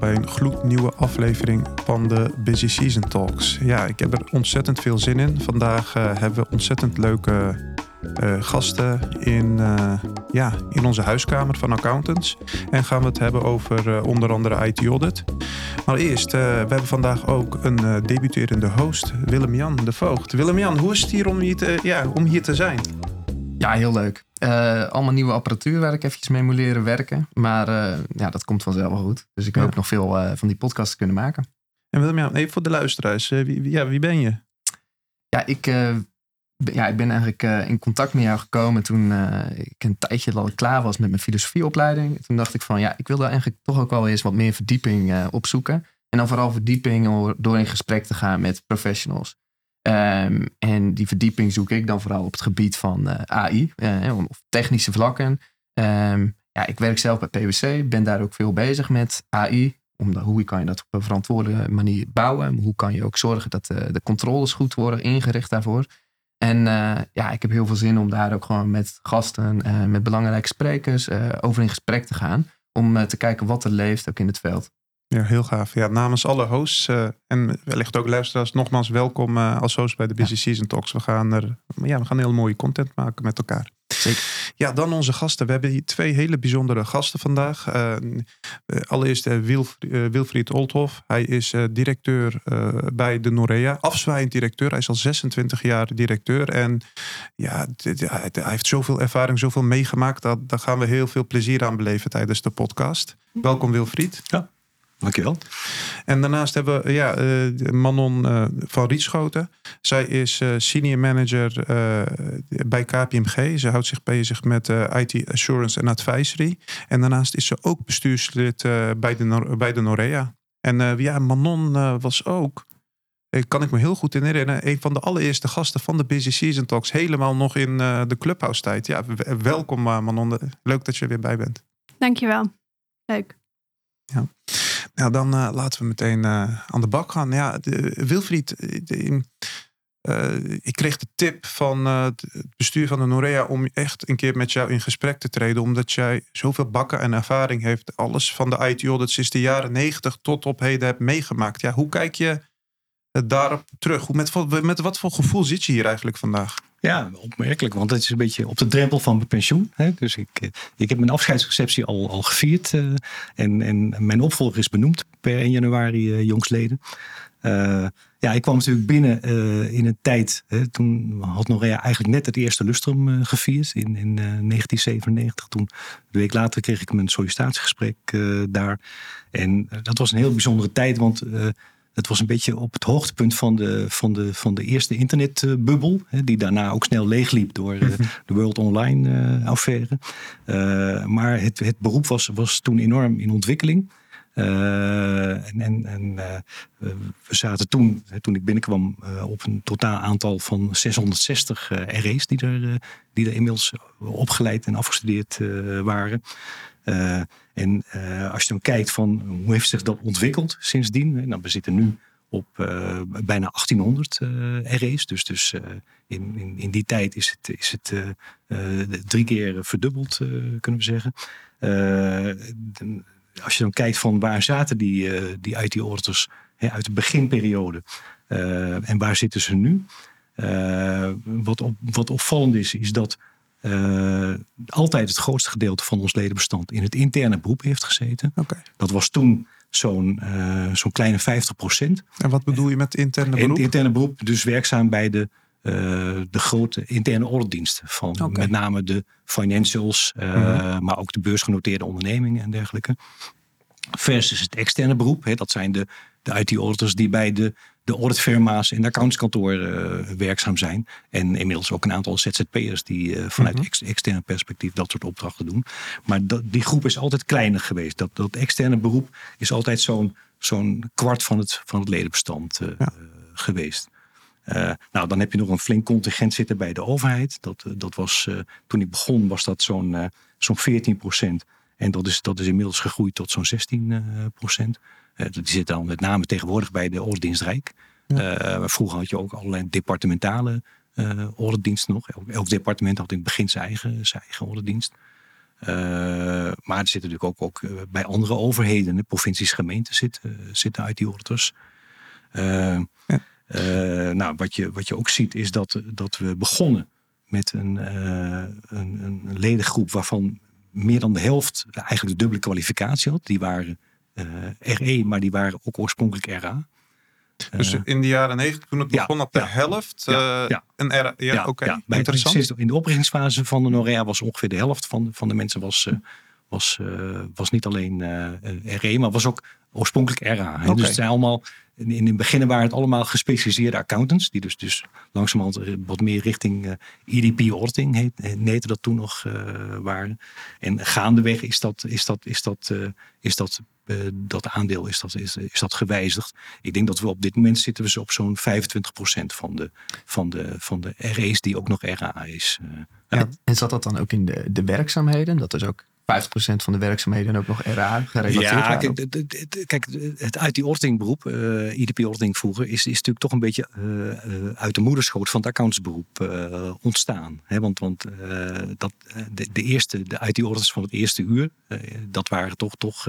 allemaal bij een gloednieuwe aflevering van de Busy Season Talks. Ja, ik heb er ontzettend veel zin in. Vandaag uh, hebben we ontzettend leuke uh, gasten in, uh, ja, in onze huiskamer van accountants. En gaan we het hebben over onder andere IT-audit. Maar eerst, we hebben vandaag ook een debuterende host, Willem-Jan de Voogd. Willem-Jan, hoe is het hier om hier te, ja, om hier te zijn? Ja, heel leuk. Uh, allemaal nieuwe apparatuur waar ik eventjes mee moet leren werken. Maar uh, ja, dat komt vanzelf wel goed. Dus ik ja. hoop nog veel uh, van die podcasts te kunnen maken. En Willem, ja, even voor de luisteraars. Wie, ja, wie ben je? Ja, ik, ja, ik ben eigenlijk in contact met jou gekomen toen ik een tijdje al klaar was met mijn filosofieopleiding. Toen dacht ik van ja, ik wilde eigenlijk toch ook wel eens wat meer verdieping opzoeken. En dan vooral verdieping door in gesprek te gaan met professionals. Um, en die verdieping zoek ik dan vooral op het gebied van uh, AI, uh, of technische vlakken. Um, ja, ik werk zelf bij PwC, ben daar ook veel bezig met AI. Om hoe kan je dat op een verantwoorde manier bouwen? Hoe kan je ook zorgen dat de, de controles goed worden ingericht daarvoor? En ja, ik heb heel veel zin om daar ook gewoon met gasten, met belangrijke sprekers over in gesprek te gaan. Om te kijken wat er leeft ook in het veld. Ja, heel gaaf. Ja, namens alle hosts uh, en wellicht ook luisteraars, nogmaals welkom uh, als host bij de Busy ja. Season Talks. We gaan er, ja, we gaan heel mooie content maken met elkaar. Zeker. Ja, dan onze gasten. We hebben hier twee hele bijzondere gasten vandaag. Uh, allereerst Wilf, Wilfried Oldhoff. Hij is directeur bij de Norea. Afzwaaiend directeur. Hij is al 26 jaar directeur. En ja, hij heeft zoveel ervaring, zoveel meegemaakt. Dat, daar gaan we heel veel plezier aan beleven tijdens de podcast. Welkom Wilfried. Ja. Dankjewel. En daarnaast hebben we ja, uh, Manon uh, van Rietschoten. Zij is uh, senior manager bij KPMG. Ze houdt zich bezig met IT assurance en advisory. En daarnaast is ze ook bestuurslid bij, de, bij de Norea. En ja, Manon was ook kan ik me heel goed herinneren. Een van de allereerste gasten van de Busy Season Talks. Helemaal nog in de Clubhouse tijd. Ja, welkom Manon. Leuk dat je er weer bij bent. Dankjewel. Leuk. Ja. Nou, dan uh, laten we meteen uh, aan de bak gaan. Ja, Wilfried, de, uh, ik kreeg de tip van het bestuur van de Norea om echt een keer met jou in gesprek te treden. Omdat jij zoveel bakken en ervaring heeft. Alles van de IT-audit sinds de jaren negentig tot op heden hebt meegemaakt. Ja, hoe kijk je daarop terug? Hoe, met wat voor gevoel zit je hier eigenlijk vandaag? Ja, opmerkelijk, want het is een beetje op de drempel van mijn pensioen. Hè? Dus ik, eh, ik heb mijn afscheidsreceptie al, al gevierd. Uh, en, en mijn opvolger is benoemd per 1 januari uh, jongsleden. Ja, ik kwam natuurlijk binnen in een tijd. Hè, toen had Norea eigenlijk net het eerste lustrum gevierd in, in 1997. Toen, een week later, kreeg ik mijn sollicitatiegesprek daar. En dat was een heel bijzondere tijd, want het was een beetje op het hoogtepunt van de, van de, van de eerste internetbubbel. die daarna ook snel leegliep door eh, mhm. de World Online uh, affaire. Uh, maar het, het beroep was, was toen enorm in ontwikkeling. en en, en we zaten toen, toen ik binnenkwam, op een totaal aantal van 660 RE's die er, die er inmiddels opgeleid en afgestudeerd waren. En uh, als je dan kijkt van hoe heeft zich dat ontwikkeld sindsdien. Nou, we zitten nu op uh, bijna 1800 uh, RE's. Dus, dus in, in, in, die tijd is het, is het drie keer verdubbeld, kunnen we zeggen. Als je dan kijkt van waar zaten die, die IT-auditors uit de beginperiode en waar zitten ze nu. wat, op, wat opvallend is, is dat uh, altijd het grootste gedeelte van ons ledenbestand in het interne beroep heeft gezeten. Okay. Dat was toen zo'n uh, zo'n kleine 50 procent. En wat bedoel je met interne beroep? In, interne beroep, dus werkzaam bij de, uh, de grote interne auditdiensten. Van okay. met name de financials, -hmm. maar ook de beursgenoteerde ondernemingen en dergelijke. Versus het externe beroep, hè, dat zijn de, de IT-auditors die bij de de auditfirma's en de accountskantoren uh, werkzaam zijn. En inmiddels ook een aantal ZZP'ers die uh, vanuit mm -hmm. externe perspectief dat soort opdrachten doen. Maar dat, die groep is altijd kleiner geweest. Dat, dat externe beroep is altijd zo'n zo'n kwart van het, van het ledenbestand ja. geweest. nou, dan heb je nog een flink contingent zitten bij de overheid. Dat, dat was, toen ik begon was dat zo'n zo'n 14 procent. En dat is, dat is inmiddels gegroeid tot zo'n 16 procent. Uh, die zit dan met name tegenwoordig bij de Ordendienst Rijk. Ja. Uh, vroeger had je ook allerlei departementale uh, ordendiensten nog. Elk, elk, departement had in het begin zijn eigen, zijn eigen ordendienst. maar er zitten natuurlijk ook, ook bij andere overheden, provincies, gemeenten zitten, zitten IT-auditors. Ja. nou, wat je, wat je ook ziet is dat, dat we begonnen met een, een, een ledengroep waarvan meer dan de helft eigenlijk de dubbele kwalificatie had. Die waren RE, maar die waren ook oorspronkelijk RA. Dus eh, in de jaren 90, toen het begon, op de helft ja, uh, een R. Ja, oké. Interessant. In de oprichtingsfase van de Norea was ongeveer de helft van, van de mensen was, uh, was, was niet alleen RE, maar was ook oorspronkelijk RA. Okay. Dus het zijn allemaal, in, in het begin waren het allemaal gespecialiseerde accountants, die dus, dus langzamerhand wat meer richting EDP auditing heet, heette dat toen nog waren. En gaandeweg is dat, is dat, is dat, is dat uh, dat aandeel is dat, is, is dat gewijzigd. Ik denk dat we op dit moment zitten we op zo'n 25% van de, van, de, van de RE's die ook nog RA is. Uh, ja. En zat dat dan ook in de, de werkzaamheden? Dat is ook 50% van de werkzaamheden ook nog RA gerelateerd Ja, kijk, kijk, het uit die uh, eh, IDP orting vroeger, is, is natuurlijk toch een beetje uh, uit de moederschoot van het accountsberoep uh, ontstaan. Want want dat, de, de, eerste, de IT-orders van het eerste uur, dat waren toch, toch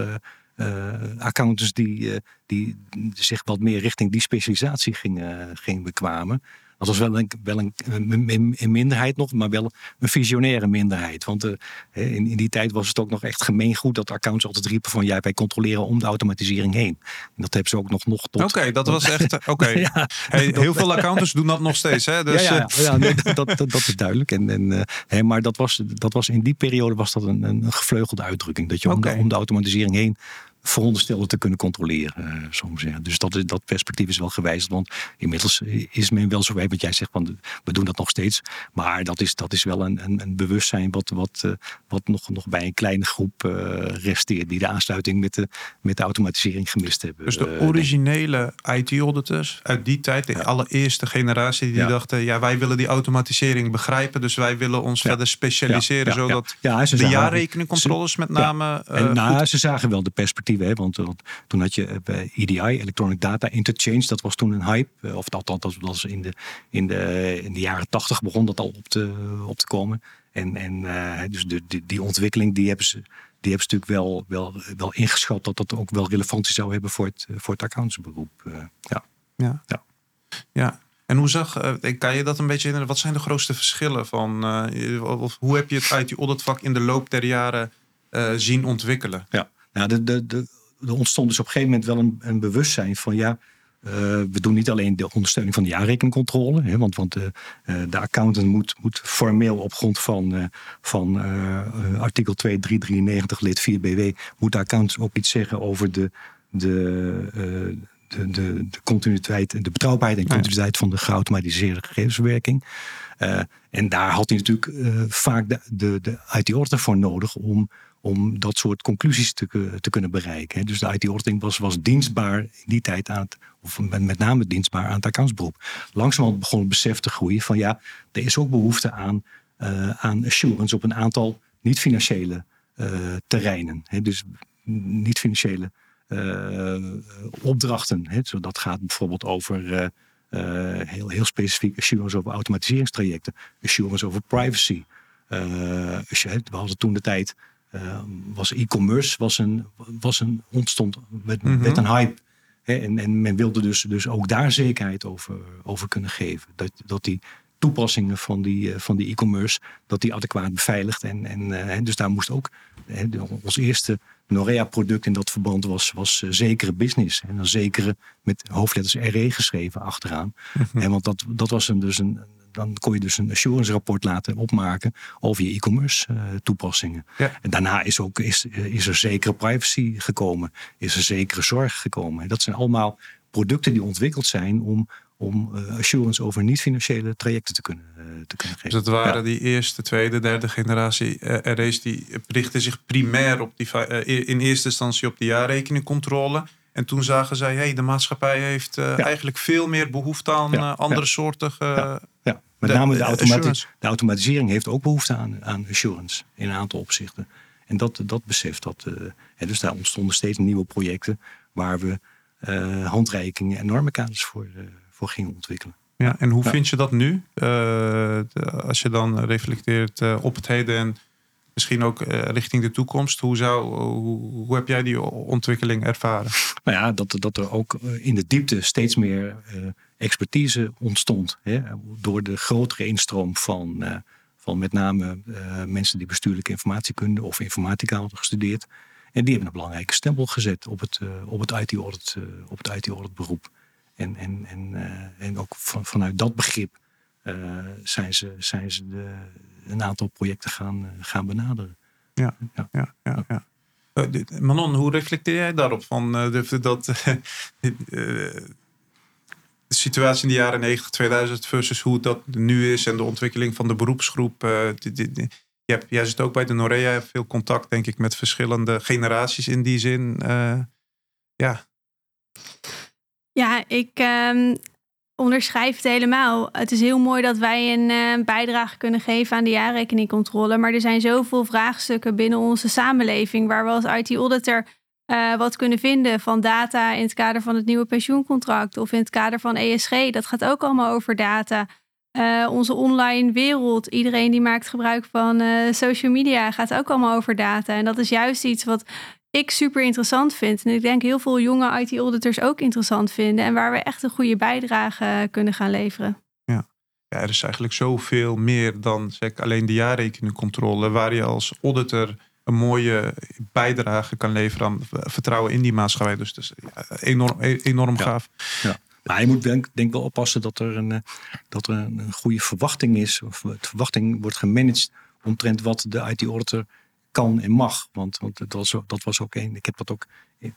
accountants die, uh, die zich wat meer richting die specialisatie gingen, gingen bekwamen. Dat was wel een, wel een, een, minderheid nog, maar wel een visionaire minderheid. Want uh, in, in die tijd was het ook nog echt gemeengoed dat accountants altijd riepen van ja, wij controleren om de automatisering heen. En dat hebben ze ook nog, nog tot... Oké, dat was echt... Oké. ja, hey, heel veel accountants doen dat nog steeds. Hè? Dus, ja, ja, ja nee, dat, dat, dat, is duidelijk. En, en, uh, maar dat was, dat was in die periode was dat een, een gevleugelde uitdrukking. Dat je om, de, om de automatisering heen veronderstelde te kunnen controleren. Uh, zo zeggen. Dus dat, dat perspectief is wel gewijzigd. Want inmiddels is men wel zo wijd, wat jij zegt, van, we doen dat nog steeds. Maar dat is, dat is wel een, een, een bewustzijn wat, wat, uh, wat nog, nog bij een kleine groep uh, resteert. Die de aansluiting met de, met de automatisering gemist hebben. Dus de originele IT-auditors uit die tijd, de allereerste generatie, die dachten, ja, wij willen die automatisering begrijpen. Dus wij willen ons verder specialiseren, zodat de jaarrekeningcontroles met name... En, nou, ze zagen wel de perspectief want, toen had je bij EDI, Electronic Data Interchange, dat was toen een hype. Eh, of dat, dat, dat was in de, in, de, in de jaren tachtig begon dat al op te, op te komen. En, en uh, dus de, die, die ontwikkeling die hebben ze, die hebben ze natuurlijk wel, wel, wel ingeschat dat dat ook wel relevantie zou hebben voor het, voor het accountsberoep. Uh, ja. Ja. ja. ja. En hoe zag, kan je dat een beetje in? Wat zijn de grootste verschillen van, uh, hoe heb je het uit die auditvak in de loop der jaren zien ontwikkelen? Ja, nou, de, de, de, er ontstond dus op een gegeven moment wel een, een bewustzijn van ja, uh, we doen niet alleen de ondersteuning van de jaarrekeningcontrole, hè, want, want uh, de accountant moet, moet formeel op grond van, uh, van artikel 2393 lid 4 BW, moet de accountant ook iets zeggen over de, de, de, de, de, continuïteit, de betrouwbaarheid en continuïteit van de geautomatiseerde gegevensverwerking. en daar had hij natuurlijk vaak de, de, de IT-auditor voor nodig om om dat soort conclusies te, te kunnen bereiken. Dus de IT-auditing was, was dienstbaar in die tijd aan het, of met name dienstbaar aan het accountsberoep. Langzamerhand begon het besef te groeien van ja, er is ook behoefte aan, uh, aan assurance op een aantal niet-financiële uh, terreinen. Dus niet-financiële uh, opdrachten. Zo dat gaat bijvoorbeeld over heel, heel specifiek assurance over automatiseringstrajecten, assurance over privacy. we hadden toen de tijd uh, was e-commerce was een, was een, ontstond met, mm met een hype. Hè, en, en men wilde dus, dus ook daar zekerheid over, over kunnen geven. Dat, dat die toepassingen van die, uh, van die e-commerce, dat die adequaat beveiligd. En, en uh, dus daar moest ook hè, ons eerste Norea-product in dat verband was, was zekere business. En dan zekere met hoofdletters RE geschreven achteraan. Mm en want dat, dat was een, dus een, dan kon je dus een assurance rapport laten opmaken over je e-commerce uh, toepassingen. En daarna is, ook, is, is er zekere privacy gekomen, is er zekere zorg gekomen. dat zijn allemaal producten die ontwikkeld zijn om, om uh, assurance over niet-financiële trajecten te kunnen, uh, te kunnen geven. Dus dat waren die eerste, tweede, derde generatie RE's die richten zich primair op die, in eerste instantie op de jaarrekeningcontrole. En toen zagen zij, hey, de maatschappij heeft eigenlijk veel meer behoefte aan andere soorten ja. Met name de, de, automatisering heeft ook behoefte aan, aan assurance in een aantal opzichten. En dat, dat beseft dat. Uh, dus daar ontstonden steeds nieuwe projecten waar we handreikingen en normenkaders voor, voor gingen ontwikkelen. Ja, en hoe vind je dat nu? als je dan reflecteert op het heden en misschien ook richting de toekomst. Hoe, zou, hoe, hoe, heb jij die ontwikkeling ervaren? Nou ja, dat, dat er ook in de diepte steeds meer expertise ontstond. Hè, door de grotere instroom van, van met name mensen die bestuurlijke informatiekunde of informatica hadden gestudeerd. En die hebben een belangrijke stempel gezet op het, op het IT-audit op het IT-audit beroep. En, en, en, en ook van, vanuit dat begrip zijn ze, zijn ze de, een aantal projecten gaan, gaan benaderen. Ja, ja, ja. ja, ja. Manon, hoe reflecteer jij daarop? Van, de, dat, de situatie in de jaren 90, 2000 versus hoe dat nu is en de ontwikkeling van de beroepsgroep. je hebt, jij zit ook bij de Norea, veel contact denk ik met verschillende generaties in die zin. ja. Ja, ik, um, onderschrijf het helemaal. Het is heel mooi dat wij een uh, bijdrage kunnen geven aan de jaarrekeningcontrole. Maar er zijn zoveel vraagstukken binnen onze samenleving waar we als IT-auditor uh, wat kunnen vinden van data in het kader van het nieuwe pensioencontract of in het kader van ESG. Dat gaat ook allemaal over data. Uh, onze online wereld, iedereen die maakt gebruik van social media, gaat ook allemaal over data. En dat is juist iets wat ik super interessant vind. En ik denk heel veel jonge IT-auditors ook interessant vinden. En waar we echt een goede bijdrage kunnen gaan leveren. Ja, ja er is eigenlijk zoveel meer dan zeg, alleen de jaarrekeningcontrole. Waar je als auditor een mooie bijdrage kan leveren aan vertrouwen in die maatschappij. Dus dat is enorm, e-, enorm gaaf. Ja. Maar je moet denk, denk wel oppassen dat er, een, dat er een goede verwachting is. Of de verwachting wordt gemanaged omtrent wat de IT-auditor kan en mag. Want, want dat, was, dat was ook een. Ik heb dat ook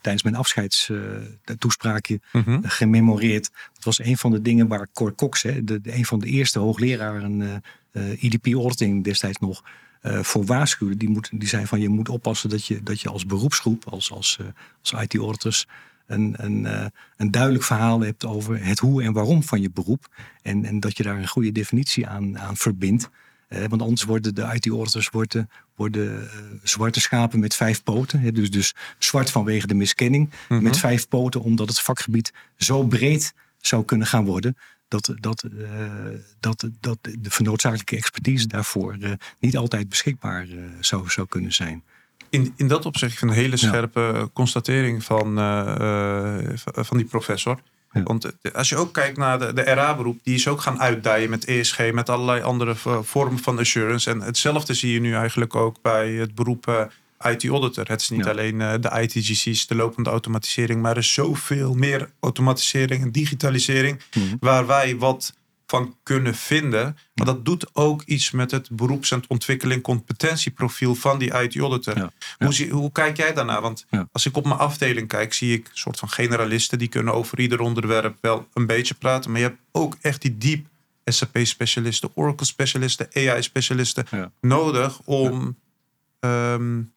tijdens mijn afscheidstoespraakje uh, mm gememoreerd. Dat was een van de dingen waar Cor Cox, hè, de, de, een van de eerste hoogleraren uh, uh, IDP auditing destijds nog. Uh, voor waarschuwde. Die, moet, die zei van je moet oppassen dat je, dat je als beroepsgroep, als, als, als IT-auditors, een, een, een duidelijk verhaal hebt over het hoe en waarom van je beroep. En, en dat je daar een goede definitie aan, aan verbindt. Eh, want anders worden de IT-auditors worden, worden uh, zwarte schapen met vijf poten. Hè, dus, dus zwart vanwege de miskenning. Mm -hmm. Met vijf poten omdat het vakgebied zo breed zou kunnen gaan worden. Dat, dat, uh, dat, dat de vernoodzakelijke expertise daarvoor niet altijd beschikbaar zou, zou kunnen zijn. In, in dat opzicht een hele scherpe ja. constatering van, van die professor. Ja. Want eh, als je ook kijkt naar de, de RA-beroep, die is ook gaan uitdijen met ESG, met allerlei andere vormen van assurance. En hetzelfde zie je nu eigenlijk ook bij het beroep uh, IT-auditor. Het is niet ja. alleen uh, de ITGC's, de lopende automatisering, maar er is zoveel meer automatisering en digitalisering, mm -hmm. waar wij wat van kunnen vinden. Maar dat doet ook iets met het beroeps- en ontwikkeling competentieprofiel van die IT-auditor. Ja. Hoe, zie, hoe, kijk jij daarnaar? Want ja. als ik op mijn afdeling kijk, zie ik een soort van generalisten die kunnen over ieder onderwerp wel een beetje praten. Maar je hebt ook echt die diep SAP-specialisten, Oracle-specialisten, AI-specialisten nodig om um,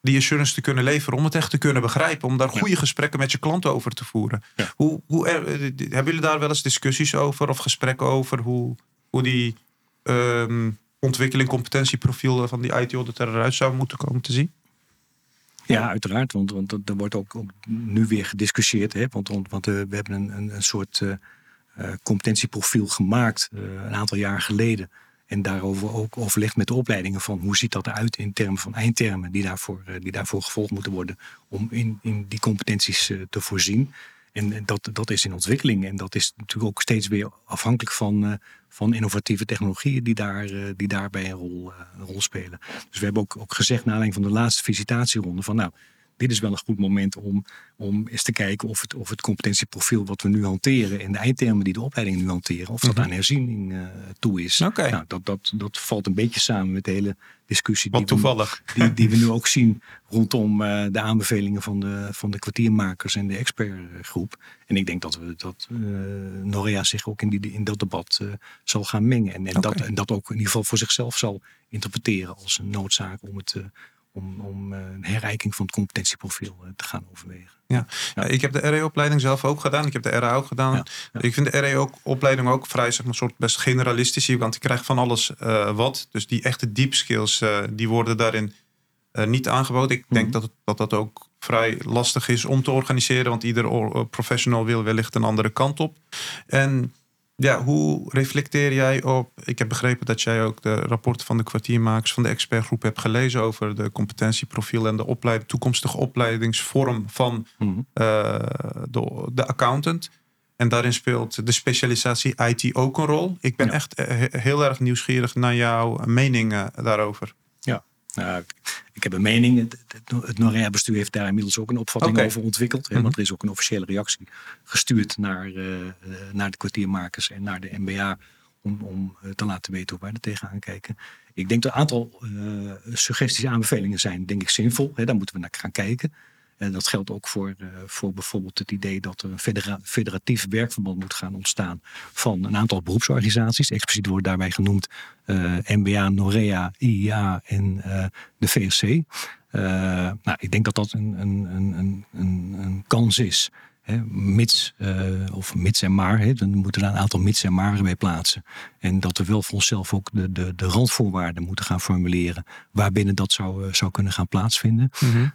die assurance te kunnen leveren, om het echt te kunnen begrijpen, om daar goede gesprekken met je klanten over te voeren. Ja. Hoe, hoe er, hebben jullie daar wel eens discussies over of gesprekken over hoe, hoe die um, ontwikkeling, competentieprofiel van die IT-auditor eruit zou moeten komen te zien? Ja, uiteraard, want, want er wordt ook, ook nu weer gediscussieerd. Hè? Want, want uh, we hebben een, een, een soort uh, competentieprofiel gemaakt een aantal jaar geleden. En daarover ook overlegd met de opleidingen van hoe ziet dat eruit in termen van eindtermen die daarvoor, die daarvoor gevolgd moeten worden om in, in die competenties te voorzien. En dat, dat is in ontwikkeling en dat is natuurlijk ook steeds weer afhankelijk van, van innovatieve technologieën die, daar, die daarbij een rol, rol spelen. Dus we hebben ook, ook gezegd, na aanleiding van de laatste visitatieronde, van nou, dit is wel een goed moment om, om eens te kijken of het, of het competentieprofiel wat we nu hanteren en de eindtermen die de opleidingen nu hanteren, of dat -hmm. aan herziening uh, toe is. Okay. Nou, dat, dat, dat valt een beetje samen met de hele discussie die, we, die, die we nu ook zien rondom uh, de aanbevelingen van de, van de kwartiermakers en de expertgroep. En ik denk dat, we, dat uh, Norea zich ook in, die, in dat debat zal gaan mengen. En, en, okay. dat, en dat ook in ieder geval voor zichzelf zal interpreteren als een noodzaak om het om, om een herrijking van het competentieprofiel te gaan overwegen. Ja. ja. ik heb de RE-opleiding zelf ook gedaan. Ik heb de RA ook gedaan. Ja, ja. Ik vind de RE-opleiding ook vrij, zeg maar, soort best generalistisch. Want je krijgt van alles uh, wat. Dus die echte deep skills, uh, die worden daarin uh, niet aangeboden. Ik denk mm -hmm. dat, dat dat ook vrij lastig is om te organiseren. Want ieder professional wil wellicht een andere kant op. En Ja, hoe reflecteer jij op? Ik heb begrepen dat jij ook de rapporten van de kwartiermakers van de expertgroep hebt gelezen over de competentieprofiel en de opleid, toekomstige opleidingsvorm van Mhm. eh, de, de accountant. En daarin speelt de specialisatie IT ook een rol. Ik ben Ja. echt eh, he- heel erg nieuwsgierig naar jouw mening daarover. Nou, ik- heb een mening. Het, het, het NOREA-bestuur heeft daar inmiddels ook een opvatting over ontwikkeld. Hè, Mhm. Want er is ook een officiële reactie gestuurd naar, eh, eh, naar de kwartiermakers en naar de MBA. Om, om eh, te laten weten hoe wij er tegenaan kijken. Ik denk dat een aantal eh, suggesties en aanbevelingen zijn, denk ik, zinvol. Hè, daar moeten we naar gaan kijken. En dat geldt ook voor, eh, voor bijvoorbeeld het idee dat er een federa- federatief werkverband moet gaan ontstaan van een aantal beroepsorganisaties. Expliciet wordt daarbij genoemd eh, MBA, NOREA, IIA en eh, de VSC. Nou, ik denk dat dat een, een, een, een, een kans is. Mits, eh, of mits en maar, hè, dan moeten er een aantal mits en maren bij plaatsen. En dat we wel voor onszelf ook de, de, de randvoorwaarden moeten gaan formuleren. Waarbinnen dat zou, eh, zou kunnen gaan plaatsvinden.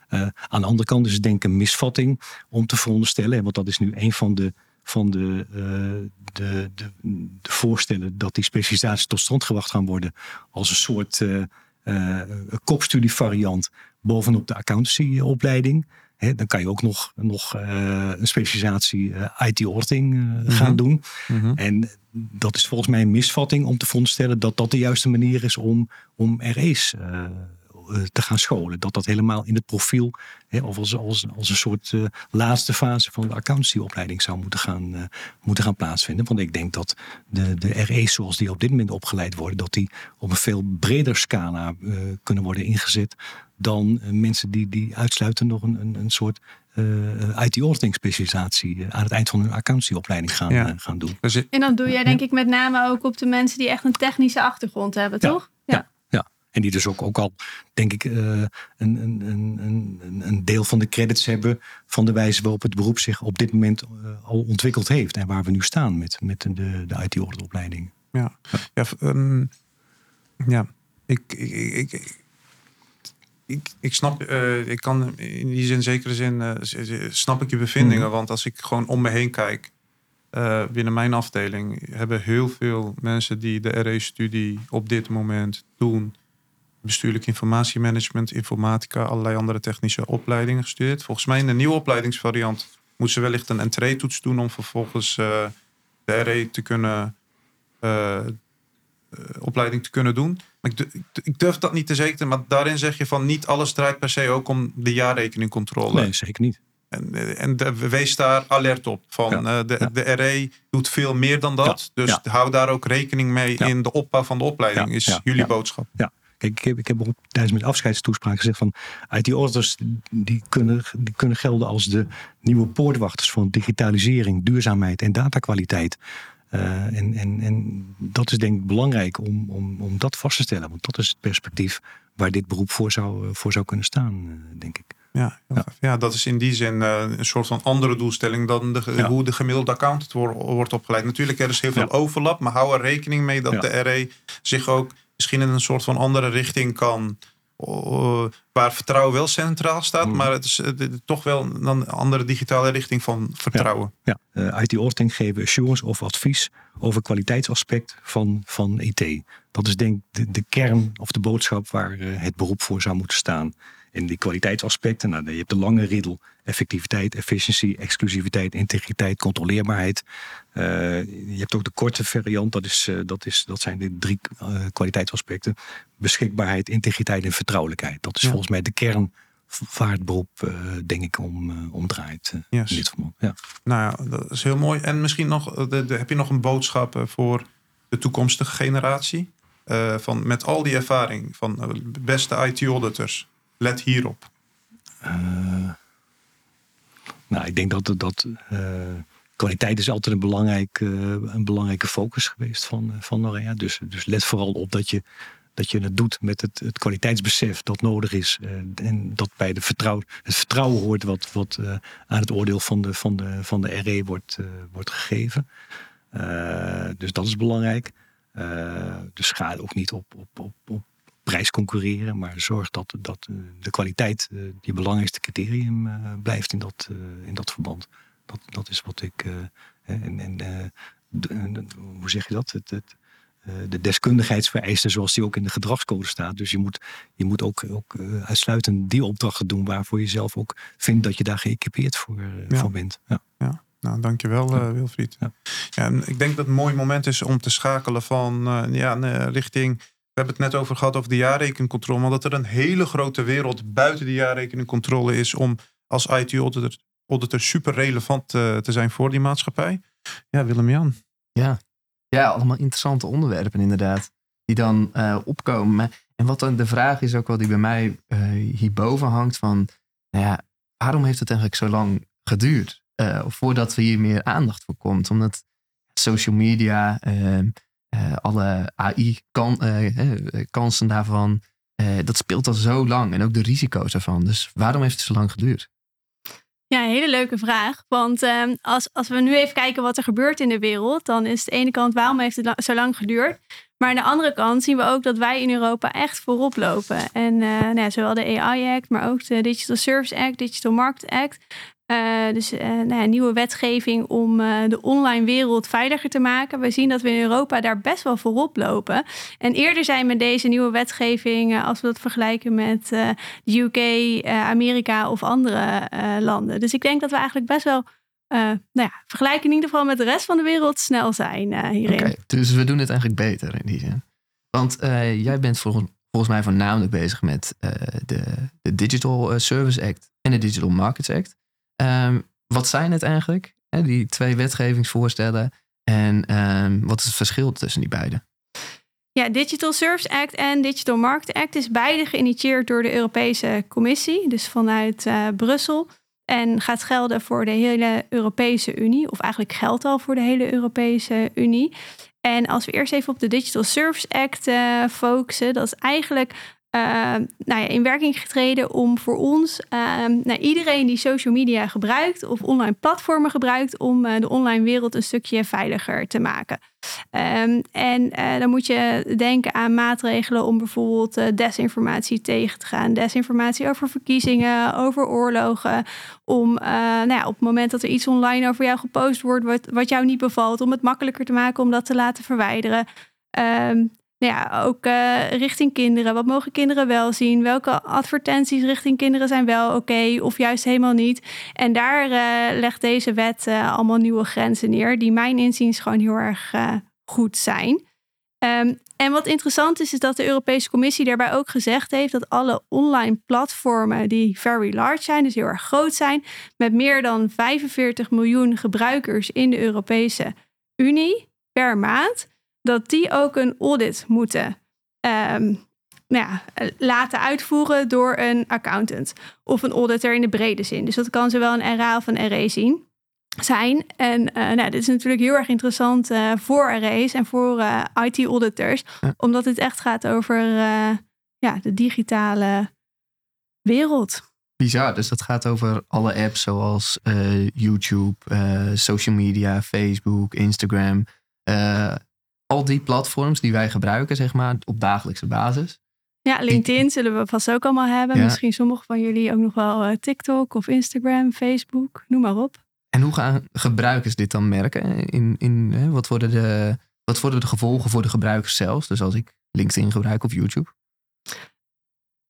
Eh, aan de andere kant is het denk ik een misvatting om te veronderstellen, want dat is nu een van de, van de, de, de, de voorstellen dat die specialisaties tot stand gebracht gaan worden als een soort kopstudievariant bovenop de accountancyopleiding. Dan kan je ook nog, nog eh, een specialisatie eh, IT-auditing eh, gaan Mhm. doen. Mhm. En dat is volgens mij een misvatting om te veronderstellen dat dat de juiste manier is om, om RE's te gaan scholen. Dat dat helemaal in het profiel, hè, of als, als, als een soort eh, laatste fase van de accountancyopleiding zou moeten gaan, eh, moeten gaan plaatsvinden. Want ik denk dat de, de RE's zoals die op dit moment opgeleid worden, dat die op een veel breder scala eh, kunnen worden ingezet dan eh, mensen die, die uitsluitend nog een, een, een soort eh, IT-auditing specialisatie eh, aan het eind van hun accountancyopleiding gaan, Ja. eh, gaan doen. Dus En dan doe jij denk ik met name ook op de mensen die echt een technische achtergrond hebben, Ja. toch? Ja, ja. En die dus ook, ook al, denk ik, eh, een, een, een, een, een deel van de credits hebben van de wijze waarop het beroep zich op dit moment eh, al ontwikkeld heeft. En waar we nu staan met, met de, de IT-auditopleiding. Ja, ja, v- ehm, ja. Ik, ik, ik, ik, ik, snap, eh, ik kan in die zin, zekere zin, snap ik je bevindingen. Want als ik gewoon om me heen kijk, binnen mijn afdeling hebben heel veel mensen die de RE-studie op dit moment doen. Bestuurlijk informatiemanagement, informatica, allerlei andere technische opleidingen gestudeerd. Volgens mij in de nieuwe opleidingsvariant moeten ze wellicht een entree-toets doen om vervolgens eh, de RE te kunnen eh, eh, opleiding te kunnen doen. Maar ik, ik- durf dat niet te zeker, maar daarin zeg je van niet alles draait per se ook om de jaarrekeningcontrole. Nee, zeker niet. En, en de- wees daar alert op. Van, Ja, de, ja. de RE doet veel meer dan dat. Ja, Dus hou daar ook rekening mee in de opbouw van de opleiding, is jullie ja. Kijk, ik heb, ik heb ook tijdens mijn afscheidstoespraak gezegd van IT-auditors die kunnen, die kunnen gelden als de nieuwe poortwachters van digitalisering, duurzaamheid en datakwaliteit. Eh, en, en, en dat is denk ik belangrijk om, om, om dat vast te stellen. Want dat is het perspectief waar dit beroep voor zou, voor zou kunnen staan, eh, denk ik. Ja, ja. Ja. dat is in die zin eh, een soort van andere doelstelling dan de, Ja. hoe de gemiddelde accountant wor- wordt opgeleid. Natuurlijk, er is heel veel Ja. overlap, maar hou er rekening mee dat de RE zich ook misschien in een soort van andere richting kan. waar vertrouwen wel centraal staat, Mhm. maar het is toch wel een andere digitale richting van vertrouwen. Ja, eh, IT-auditing geven assurance of advies over kwaliteitsaspect van, van IT. Dat is denk ik de, de kern of de boodschap waar eh, het beroep voor zou moeten staan. En die kwaliteitsaspecten, nou, je hebt de lange riddel. Effectiviteit, efficiëntie, exclusiviteit, integriteit, controleerbaarheid. Eh, je hebt ook de korte variant, dat, is, eh, dat, is, dat zijn de drie eh, kwaliteitsaspecten. Beschikbaarheid, integriteit en vertrouwelijkheid. Dat is Ja. volgens mij de kern het beroep, denk ik, om, om draait. Yes. in dit. Ja. Nou ja, dat is heel mooi. En misschien nog, de, de- heb je nog een boodschap voor de toekomstige generatie? Van, met al die ervaring van beste IT-auditors, let hierop. Eh, nou, ik denk dat, dat eh, kwaliteit is altijd een, belangrijk, eh, een belangrijke focus geweest van, van Norea. Dus, dus let vooral op dat je, dat je het doet met het, het kwaliteitsbesef dat nodig is. en dat bij de vertrouw, het vertrouwen hoort wat, wat aan het oordeel van de, van de, van de RE wordt, wordt gegeven. Dus dat is belangrijk. Eh, dus ga ook niet op, op, op, op prijs concurreren, maar zorg dat, dat eh, de kwaliteit eh, je belangrijkste criterium eh, blijft in dat, eh, in dat verband. Dat, dat is wat ik. eh, en en eh, hoe zeg je dat? Het, het, de deskundigheidsvereisten zoals die ook in de gedragscode staat. Dus je moet, je moet ook, ook uitsluitend die opdrachten doen waarvoor je zelf ook vindt dat je daar geëquipeerd voor, voor bent. Ja. ja. Nou, dankjewel uh, Wilfried. Ja. ja. en ik denk dat het een mooi moment is om te schakelen van uh, ja, richting... We hebben het net over gehad over de jaarrekeningcontrole. Maar dat er een hele grote wereld buiten de jaarrekeningcontrole is... om als IT-auditor auditor super relevant uh, te zijn voor die maatschappij. Ja, Willem-Jan. Ja. ja, allemaal interessante onderwerpen inderdaad. Die dan opkomen. En wat dan de vraag is ook wel die bij mij hierboven hangt van... Nou ja, waarom heeft het eigenlijk zo lang geduurd? voordat we hier meer aandacht voor komt. Omdat social media, uh, alle AI-kansen daarvan, dat speelt al zo lang. En ook de risico's ervan. Dus waarom heeft het zo lang geduurd? Ja, een hele leuke vraag. Want ehm, als, als we nu even kijken wat er gebeurt in de wereld, dan is de ene kant waarom heeft het zo lang geduurd? Maar aan de andere kant zien we ook dat wij in Europa echt voorop lopen. En nou ja, zowel de AI Act, maar ook de Digital Service Act, Digital Market Act. Uh, dus uh, nou ja, nieuwe wetgeving om uh, de online wereld veiliger te maken. We zien dat we in Europa daar best wel voorop lopen. En eerder zijn met deze nieuwe wetgeving, als we dat vergelijken met de UK, Amerika of andere landen. Dus ik denk dat we eigenlijk best wel, nou ja, vergelijken in ieder geval met de rest van de wereld, snel zijn hierin. Dus we doen het eigenlijk beter in die zin. Want jij bent volgens, volgens mij voornamelijk bezig met de, de Digital Service Act en de Digital Markets Act. Um, wat zijn het eigenlijk, hè, die twee wetgevingsvoorstellen? En um, wat is het verschil tussen die beide? Ja, Digital Service Act en Digital Market Act is beide geïnitieerd door de Europese Commissie, dus vanuit uh, Brussel. En gaat gelden voor de hele Europese Unie, of eigenlijk geldt al voor de hele Europese Unie. En als we eerst even op de Digital Service Act uh, focussen, dat is eigenlijk nou ja, in werking getreden om voor ons, uh, nou, iedereen die social media gebruikt of online platformen gebruikt, om uh, de online wereld een stukje veiliger te maken. Um, en uh, dan moet je denken aan maatregelen om bijvoorbeeld uh, desinformatie tegen te gaan. Desinformatie over verkiezingen, over oorlogen. Om nou ja, op het moment dat er iets online over jou gepost wordt wat, wat jou niet bevalt, om het makkelijker te maken om dat te laten verwijderen. Ja, ook uh, richting kinderen. Wat mogen kinderen wel zien? Welke advertenties richting kinderen zijn wel oké of juist helemaal niet? En daar uh, legt deze wet uh, allemaal nieuwe grenzen neer, die mijn inziens gewoon heel erg goed zijn. Um, en wat interessant is, is dat de Europese Commissie daarbij ook gezegd heeft dat alle online platformen die very large zijn, dus heel erg groot zijn, met meer dan 45 miljoen gebruikers in de Europese Unie per maand, dat die ook een audit moeten um, nou ja, laten uitvoeren door een accountant of een auditor in de brede zin. Dus dat kan zowel een RA of een RE zien zijn. En uh, nou, dit is natuurlijk heel erg interessant uh, voor RA's en voor uh, eh, IT-auditors, omdat het echt gaat over ja, de digitale wereld. Bizar, dus dat gaat over alle apps zoals YouTube, social media, Facebook, Instagram al die platforms die wij gebruiken, zeg maar, op dagelijkse basis. Ja, LinkedIn zullen we vast ook allemaal hebben. Misschien sommigen van jullie ook nog wel uh, TikTok of Instagram, Facebook, noem maar op. En hoe gaan gebruikers dit dan merken? In, in, hè, wat, worden de, wat worden de gevolgen voor de gebruikers zelfs? Dus als ik LinkedIn gebruik of YouTube?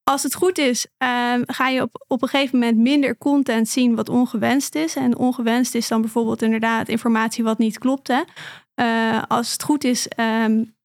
Als het goed is, uh, ga je op, op een gegeven moment minder content zien wat ongewenst is. En ongewenst is dan bijvoorbeeld inderdaad informatie wat niet klopt. Hè? Uh, als het goed is, um,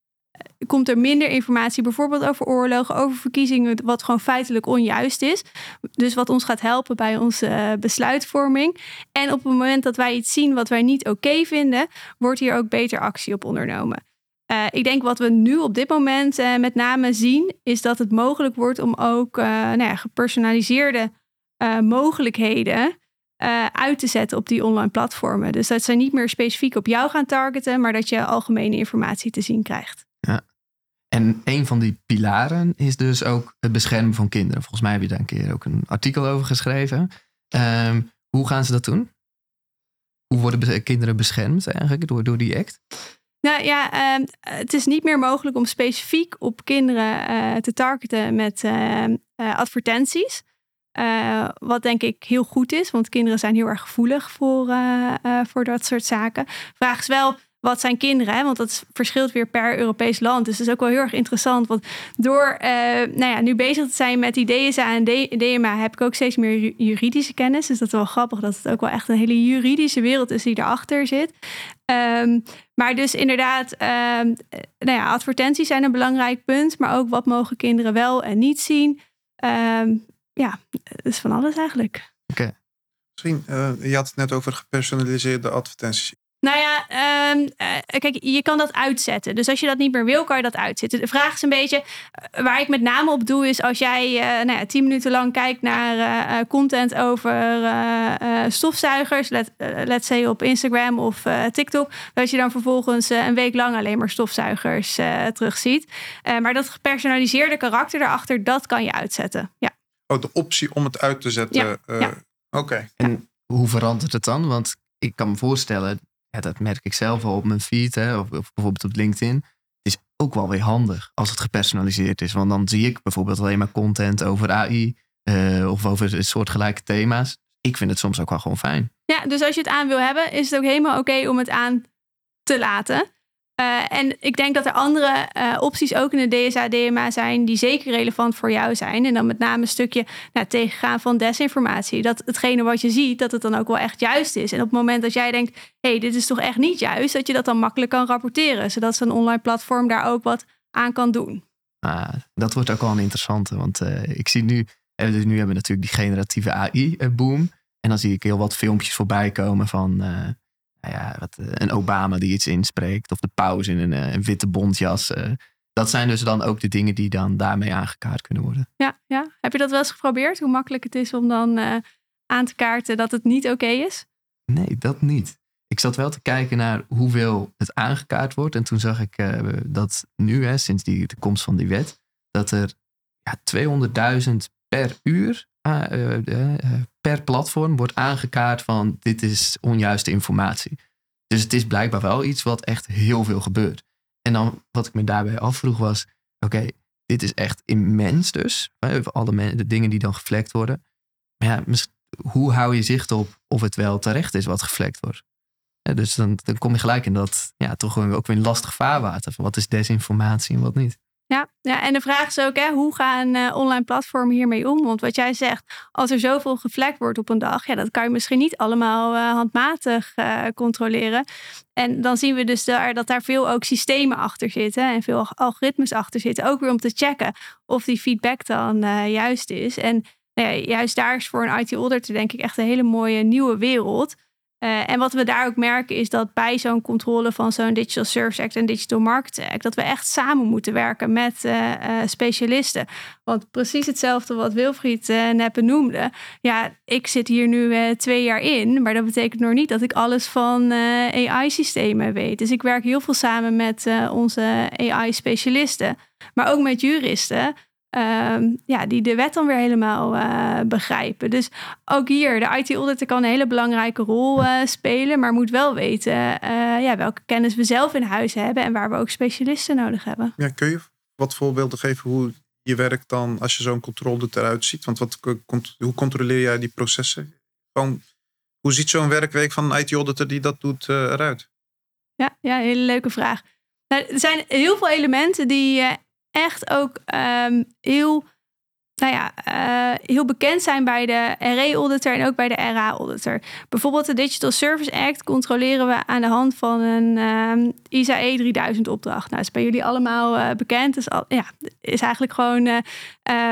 komt er minder informatie, bijvoorbeeld over oorlogen, over verkiezingen, wat gewoon feitelijk onjuist is. Dus wat ons gaat helpen bij onze uh, besluitvorming. En op het moment dat wij iets zien wat wij niet oké vinden, wordt hier ook beter actie op ondernomen. Uh, ik denk wat we nu op dit moment met name zien, is dat het mogelijk wordt om ook nou ja, gepersonaliseerde mogelijkheden uh, uit te zetten op die online platformen. Dus dat zij niet meer specifiek op jou gaan targeten, maar dat je algemene informatie te zien krijgt. Ja. En een van die pilaren is dus ook het beschermen van kinderen. Volgens mij heb je daar een keer ook een artikel over geschreven. Um, hoe gaan ze dat doen? Hoe worden kinderen beschermd eigenlijk door, door die act? Nou ja, uh, het is niet meer mogelijk om specifiek op kinderen uh, te targeten met uh, advertenties. Uh, wat denk ik heel goed is, want kinderen zijn heel erg gevoelig voor, uh, uh, voor dat soort zaken. Vraag is wel, wat zijn kinderen? Hè? Want dat verschilt weer per Europees land. Dus dat is ook wel heel erg interessant. Want door nou ja, nu bezig te zijn met die DSA en DMA heb ik ook steeds meer juridische kennis. Dus dat is wel grappig dat het ook wel echt een hele juridische wereld is die erachter zit. Um, maar dus inderdaad, um, nou ja, advertenties zijn een belangrijk punt. Maar ook wat mogen kinderen wel en niet zien. Um, ja, het is van alles eigenlijk. Oké. Okay. Misschien, uh, je had het net over gepersonaliseerde advertenties. Nou ja, um, kijk, je kan dat uitzetten. Dus als je dat niet meer wil, kan je dat uitzetten. De vraag is een beetje, uh, waar ik met name op doe, is als jij uh, nou ja, tien minuten lang kijkt naar content over stofzuigers, let, let's say op Instagram of TikTok, dat je dan vervolgens een week lang alleen maar stofzuigers terugziet. maar dat gepersonaliseerde karakter daarachter, dat kan je uitzetten. Ja. Oh, de optie om het uit te zetten. Ja. ja. Oké. En hoe verandert het dan? Want ik kan me voorstellen, ja, dat merk ik zelf al op mijn feed, hè, of, of, bijvoorbeeld op LinkedIn. Het is ook wel weer handig als het gepersonaliseerd is. Want dan zie ik bijvoorbeeld alleen maar content over AI uh, of over soortgelijke thema's. Ik vind het soms ook wel gewoon fijn. Ja, dus als je het aan wil hebben, is het ook helemaal oké om het aan te laten. Uh, en ik denk dat er andere uh, opties ook in de DSA, DMA zijn die zeker relevant voor jou zijn. En dan met name een stukje nou, tegengaan van desinformatie. Dat hetgene wat je ziet, dat het dan ook wel echt juist is. En op het moment dat jij denkt, hé, hey, dit is toch echt niet juist, dat je dat dan makkelijk kan rapporteren. Zodat zo'n online platform daar ook wat aan kan doen. Ah, dat wordt ook wel een interessante, want uh, ik zie nu, dus nu hebben we natuurlijk die generatieve AI-boom. En dan zie ik heel wat filmpjes voorbij komen van nou ja, wat, eh, een Obama die iets inspreekt. Of de paus in een, eh, een witte bontjas. Eh. dat zijn dus dan ook de dingen die dan daarmee aangekaart kunnen worden. Ja, ja. heb je dat wel eens geprobeerd? Hoe makkelijk het is om dan aan te kaarten dat het niet oké is? Nee, dat niet. Ik zat wel te kijken naar hoeveel het aangekaart wordt. En toen zag ik dat nu, hè, sinds die, de komst van die wet, dat er ja, 200.000 per uur per platform wordt aangekaart van dit is onjuiste informatie. Dus het is blijkbaar wel iets wat echt heel veel gebeurt. En dan wat ik me daarbij afvroeg was, oké, dit is echt immens dus. Alle de dingen die dan geflekt worden. Maar ja, hoe hou je zicht op of het wel terecht is wat geflekt wordt? dus dan, dan kom je gelijk in dat ja, toch ook weer lastig vaarwater. Van wat is desinformatie en wat niet. Ja, ja, en de vraag is ook, hè, hoe gaan uh, online platformen hiermee om? Want wat jij zegt, als er zoveel gevlekt wordt op een dag, ja, dat kan je misschien niet allemaal uh, handmatig uh, controleren. En dan zien we dus daar, dat daar veel ook systemen achter zitten en veel algoritmes achter zitten. Ook weer om te checken of die feedback dan juist is. En nou ja, juist daar is voor een IT-auditor denk ik echt een hele mooie nieuwe wereld. Uh, en wat we daar ook merken is dat bij zo'n controle van zo'n Digital Service Act en Digital Market Act, dat we echt samen moeten werken met uh, uh, specialisten. Want precies hetzelfde wat Wilfried net benoemde. Ja, ik zit hier nu twee jaar in, maar dat betekent nog niet dat ik alles van AI-systemen weet. Dus ik werk heel veel samen met onze AI-specialisten, maar ook met juristen. Um, ja, die de wet dan weer helemaal uh, begrijpen. Dus ook hier, de IT-auditor kan een hele belangrijke rol uh, spelen, maar moet wel weten uh, ja, welke kennis we zelf in huis hebben en waar we ook specialisten nodig hebben. Ja, kun je wat voorbeelden geven hoe je werkt dan als je zo'n controle eruit ziet? Want wat, hoe controleer jij die processen? Gewoon, hoe ziet zo'n werkweek van een IT-auditor die dat doet eruit? Ja, ja, hele leuke vraag. Nou, er zijn heel veel elementen die echt ook um, heel, nou ja, uh, heel bekend zijn bij de RE-auditor en ook bij de RA-auditor. Bijvoorbeeld de Digital Service Act controleren we aan de hand van een um, ISAE 3000 opdracht. Nou, is bij jullie allemaal uh, bekend. Dus al, ja, is eigenlijk gewoon uh,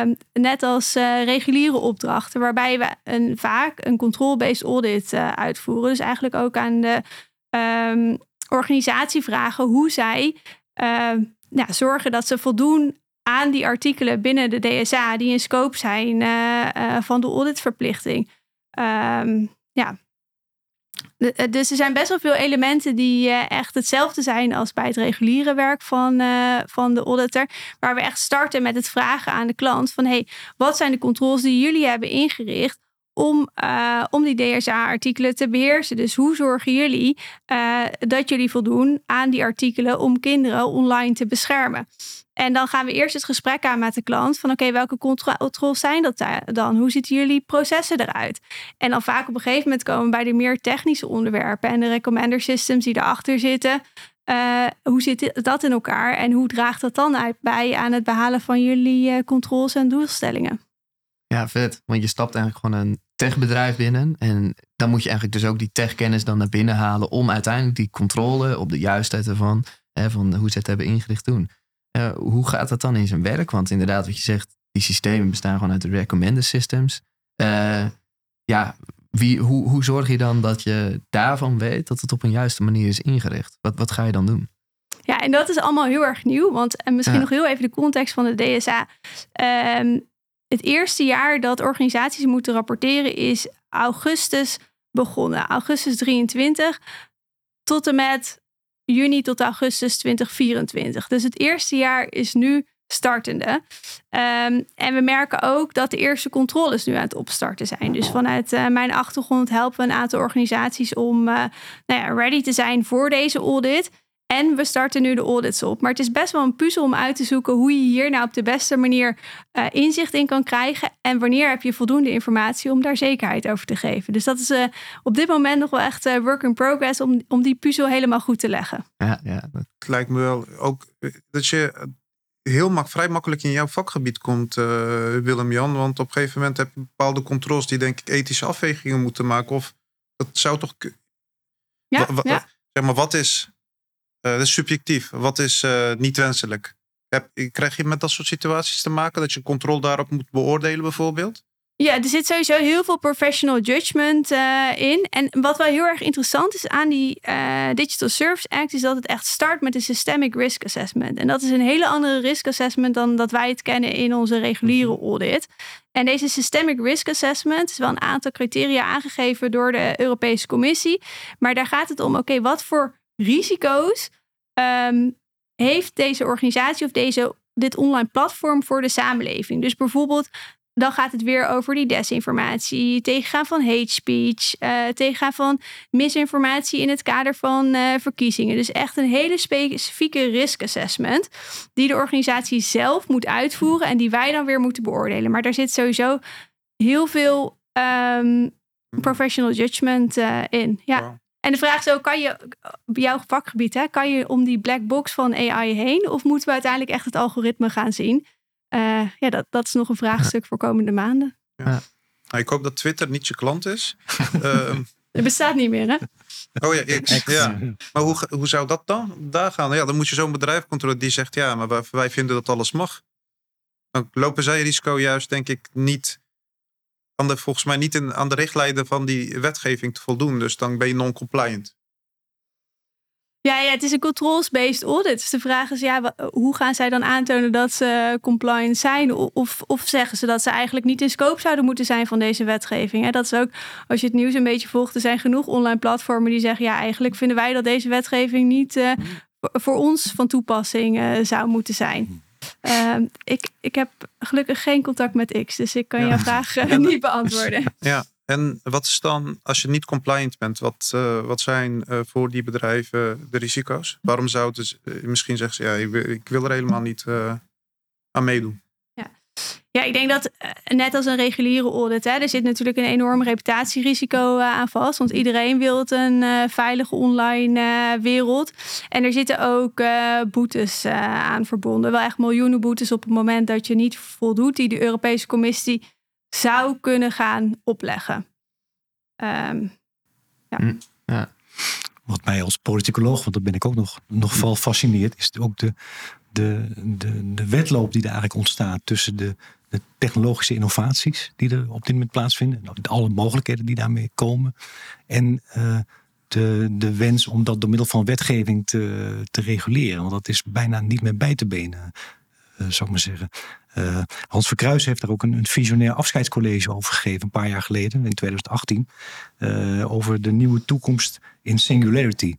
um, net als reguliere opdrachten, waarbij we een, vaak een control-based audit uitvoeren. Dus eigenlijk ook aan de organisatie vragen hoe zij ja, zorgen dat ze voldoen aan die artikelen binnen de DSA die in scope zijn uh, uh, van de auditverplichting. Um, ja. De, dus er zijn best wel veel elementen die echt hetzelfde zijn als bij het reguliere werk van, van de auditor. Waar we echt starten met het vragen aan de klant van hey, wat zijn de controles die jullie hebben ingericht om, uh, om die DSA-artikelen te beheersen. Dus hoe zorgen jullie uh, dat jullie voldoen aan die artikelen om kinderen online te beschermen? En dan gaan we eerst het gesprek aan met de klant van oké, welke controles zijn dat dan? Hoe ziet jullie processen eruit? En dan vaak op een gegeven moment komen we bij de meer technische onderwerpen en de recommender systems die erachter zitten. Uh, hoe zit dat in elkaar en hoe draagt dat dan uit bij aan het behalen van jullie controles en doelstellingen? Ja, vet. Want je stapt eigenlijk gewoon een techbedrijf binnen. En dan moet je eigenlijk dus ook die techkennis dan naar binnen halen om uiteindelijk die controle op de juistheid ervan, hè, van hoe ze het hebben ingericht doen. Uh, hoe gaat dat dan in zijn werk? Want inderdaad, wat je zegt, die systemen bestaan gewoon uit de recommender systems. ja, wie, hoe, hoe zorg je dan dat je daarvan weet dat het op een juiste manier is ingericht? Wat, wat ga je dan doen? Ja, en dat is allemaal heel erg nieuw. Want en misschien nog heel even de context van de DSA. Um, het eerste jaar dat organisaties moeten rapporteren is augustus begonnen. Augustus 23 tot en met juni tot augustus 2024. Dus het eerste jaar is nu startende. Um, en we merken ook dat de eerste controles nu aan het opstarten zijn. Dus vanuit uh, mijn achtergrond helpen we een aantal organisaties om uh, nou ja, ready te zijn voor deze audit. En we starten nu de audits op. Maar het is best wel een puzzel om uit te zoeken hoe je hier nou op de beste manier uh, inzicht in kan krijgen. En wanneer heb je voldoende informatie om daar zekerheid over te geven. Dus dat is uh, op dit moment nog wel echt uh, work in progress om, om die puzzel helemaal goed te leggen. Ja, ja. Het lijkt me wel ook dat je heel mak vrij makkelijk in jouw vakgebied komt, Willem-Jan. Want op een gegeven moment heb je bepaalde controles die denk ik ethische afwegingen moeten maken. Of dat zou toch... Ja, ja. Zeg maar, wat is uh, dat is subjectief. Wat is uh, niet wenselijk? Heb, krijg je met dat soort situaties te maken dat je controle daarop moet beoordelen, bijvoorbeeld? Ja, er zit sowieso heel veel professional judgment uh, in. En wat wel heel erg interessant is aan die Digital Service Act, is dat het echt start met een systemic risk assessment. En dat is een hele andere risk assessment dan dat wij het kennen in onze reguliere mhm. audit. En deze systemic risk assessment is wel een aantal criteria aangegeven door de Europese Commissie. Maar daar gaat het om, oké, wat voor risico's um, heeft deze organisatie of deze, dit online platform voor de samenleving? Dus bijvoorbeeld, dan gaat het weer over die desinformatie, tegengaan van hate speech, uh, tegengaan van misinformatie in het kader van uh, verkiezingen. Dus echt een hele specifieke risk assessment die de organisatie zelf moet uitvoeren en die wij dan weer moeten beoordelen. Maar daar zit sowieso heel veel um, professional judgment uh, in. Ja. En de vraag is ook, kan je op jouw vakgebied, hè, kan je om die black box van AI heen? Of moeten we uiteindelijk echt het algoritme gaan zien? Uh, ja, dat, dat is nog een vraagstuk voor komende maanden. Ja. Nou, ik hoop dat Twitter niet je klant is. uh, het bestaat niet meer, hè? Oh ja, X. Ja. Maar hoe, hoe zou dat dan daar gaan? Ja, dan moet je zo'n bedrijf controleren die zegt, ja, maar wij vinden dat alles mag. Dan lopen zij risico juist, denk ik, niet kan er volgens mij niet in, aan de richtlijnen van die wetgeving te voldoen. Dus dan ben je non-compliant. Ja, ja, het is een controls-based audit. Dus de vraag is, ja, hoe gaan zij dan aantonen dat ze compliant zijn? Of, of zeggen ze dat ze eigenlijk niet in scope zouden moeten zijn van deze wetgeving? Dat is ook, als je het nieuws een beetje volgt, er zijn genoeg online platformen die zeggen, ja, eigenlijk vinden wij dat deze wetgeving niet uh, voor ons van toepassing uh, zou moeten zijn. Uh, ik, ik heb gelukkig geen contact met X, dus ik kan ja. jouw vraag uh, niet beantwoorden. Ja, en wat is dan, als je niet compliant bent, wat, uh, wat zijn uh, voor die bedrijven de risico's? Waarom zouden ze misschien zeggen ze, ja, ik, ik wil er helemaal niet aan meedoen? Ja, ik denk dat eh, net als een reguliere audit, hè, er zit natuurlijk een enorm reputatierisico uh, aan vast. Want iedereen wil een uh, veilige online wereld. En er zitten ook boetes aan verbonden. Wel echt miljoenen boetes op het moment dat je niet voldoet, die de Europese Commissie zou kunnen gaan opleggen. Um, ja. Hm, ja. Wat mij als politicoloog, want dat ben ik ook nog, nog vooral is ook de, de, de, de wedloop die er eigenlijk ontstaat tussen de de technologische innovaties die er op dit moment plaatsvinden. Nou, alle mogelijkheden die daarmee komen. En uh, de, de wens om dat door middel van wetgeving te, te reguleren. Want dat is bijna niet meer bij te benen, uh, zou ik maar zeggen. Uh, Hans Verkruis heeft daar ook een, een, visionair afscheidscollege over gegeven, een paar jaar geleden, in 2018. over de nieuwe toekomst in singularity.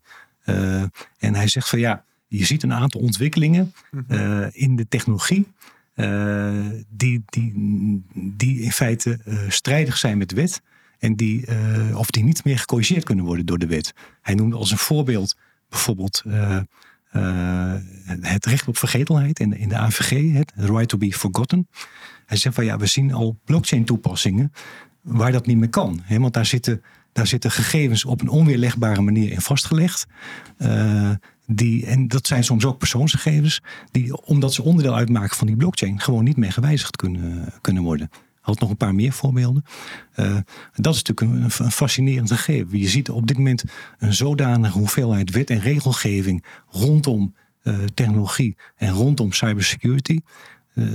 en hij zegt van ja, je ziet een aantal ontwikkelingen mhm. in de technologie die, die, die in feite strijdig zijn met de wet. En die, of die niet meer gecorrigeerd kunnen worden door de wet. Hij noemde als een voorbeeld bijvoorbeeld het recht op vergetelheid in, in de AVG, het right to be forgotten. Hij zegt van ja, we zien al blockchain toepassingen waar dat niet meer kan. Hè? Want daar zitten, daar zitten gegevens op een onweerlegbare manier in vastgelegd. Uh, die, en dat zijn soms ook persoonsgegevens, die omdat ze onderdeel uitmaken van die blockchain, gewoon niet meer gewijzigd kunnen, kunnen worden. Had nog een paar meer voorbeelden. Uh, dat is natuurlijk een, een, fascinerend gegeven. Je ziet op dit moment een zodanige hoeveelheid wet en regelgeving rondom uh, technologie en rondom cybersecurity.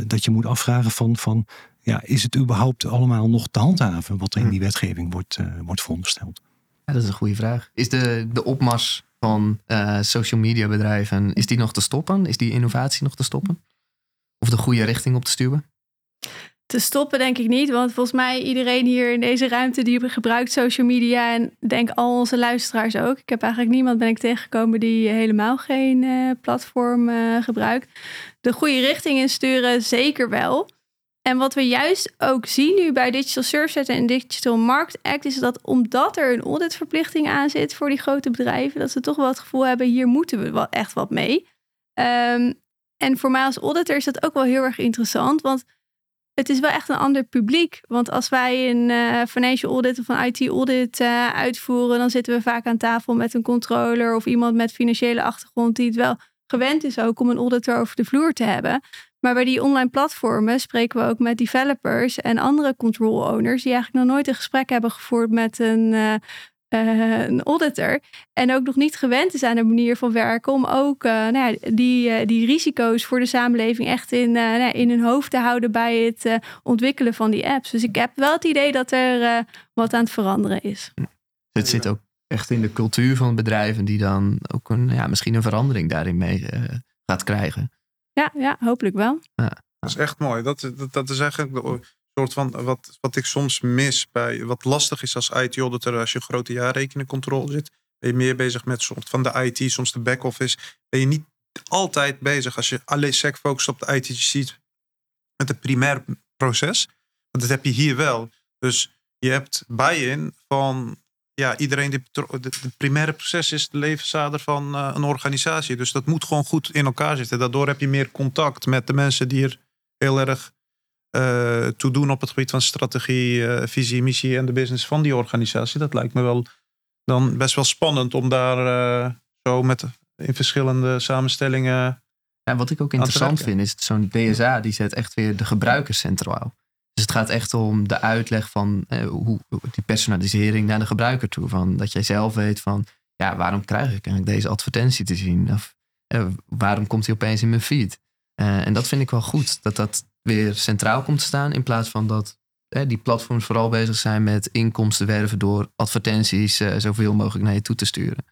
Dat je moet afvragen van, van ja, is het überhaupt allemaal nog te handhaven wat er in hm. die wetgeving wordt, uh, wordt verondersteld? Ja, dat is een goede vraag. Is de, de opmars van uh, social media bedrijven, is die nog te stoppen? Is die innovatie nog te stoppen? Of de goede richting op te stuwen? Te stoppen denk ik niet, want volgens mij iedereen hier in deze ruimte die gebruikt social media en denk al onze luisteraars ook. Ik heb eigenlijk niemand ben ik tegengekomen die helemaal geen uh, platform gebruikt. De goede richting insturen zeker wel. En wat we juist ook zien nu bij Digital Services en Digital Market Act, is dat omdat er een auditverplichting aan zit voor die grote bedrijven, dat ze toch wel het gevoel hebben, hier moeten we wel echt wat mee. Um, en voor mij als auditor is dat ook wel heel erg interessant, want het is wel echt een ander publiek. Want als wij een uh, financial audit of een IT audit uh, uitvoeren, dan zitten we vaak aan tafel met een controller of iemand met financiële achtergrond die het wel gewend is ook om een auditor over de vloer te hebben. Maar bij die online platformen spreken we ook met developers en andere control owners die eigenlijk nog nooit een gesprek hebben gevoerd met een, uh, een auditor. En ook nog niet gewend is aan de manier van werken om ook uh, nou ja, die, die risico's voor de samenleving echt in, nou in hun hoofd te houden bij het ontwikkelen van die apps. Dus ik heb wel het idee dat er wat aan het veranderen is. Het zit ook echt in de cultuur van bedrijven die dan ook een, ja, misschien een verandering daarin mee gaat krijgen. Ja, ja hopelijk wel. Ja. Dat is echt mooi. Dat, dat, dat is eigenlijk de soort van wat, wat ik soms mis bij wat lastig is als IT-auditor als je een grote jaarrekeningcontrole zit. Ben je meer bezig met soort van de IT, soms de back-office. Ben je niet altijd bezig als je alleen sec focust op de IT. Je ziet met het primair proces. Want dat heb je hier wel. Dus je hebt buy-in van ja, iedereen die het primaire proces is de levensader van uh, een organisatie. Dus dat moet gewoon goed in elkaar zitten. Daardoor heb je meer contact met de mensen die er heel erg uh, toe doen op het gebied van strategie, uh, visie, missie en de business van die organisatie. Dat lijkt me wel dan best wel spannend om daar zo met in verschillende samenstellingen. Ja, wat ik ook interessant vind is zo'n DSA die zet echt weer de gebruiker centraal. Dus het gaat echt om de uitleg van eh, hoe, die personalisering naar de gebruiker toe. Van dat jij zelf weet van, ja, waarom krijg ik eigenlijk deze advertentie te zien? Of eh, waarom komt hij opeens in mijn feed? Uh, en dat vind ik wel goed, dat dat weer centraal komt te staan. In plaats van dat eh, die platforms vooral bezig zijn met inkomsten werven door advertenties uh, zoveel mogelijk naar je toe te sturen.